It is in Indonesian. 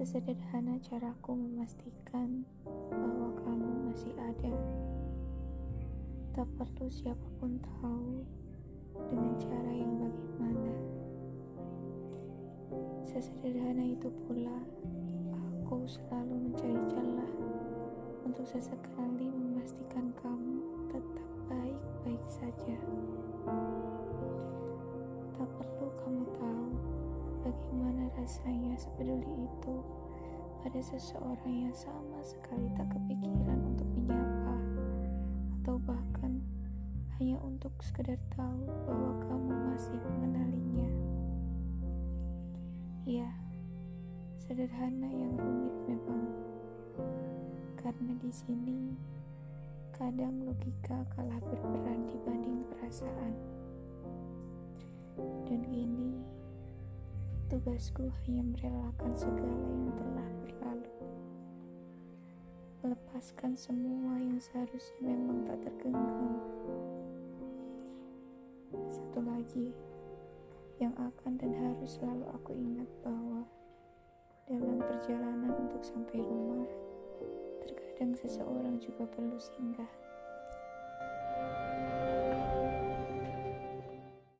Sesederhana caraku memastikan bahwa kamu masih ada. Tak perlu siapa pun tahu dengan cara yang bagaimana. Sesederhana itu pula, aku selalu mencari celah untuk sesekali memastikan kamu tetap baik-baik saja. Tak perlu kamu bagaimana rasanya sepeduli itu pada seseorang yang sama sekali tak kepikiran untuk menyapa atau bahkan hanya untuk sekedar tahu bahwa kamu masih mengenalinya. Ya, sederhana yang rumit memang. Karena di sini kadang logika kalah berperan dibanding perasaan. Dan ini tugasku hanya merelakan segala yang telah berlalu. Melepaskan semua yang seharusnya memang tak tergenggam. Satu lagi yang akan dan harus selalu aku ingat bahwa dalam perjalanan untuk sampai rumah, terkadang seseorang juga perlu singgah.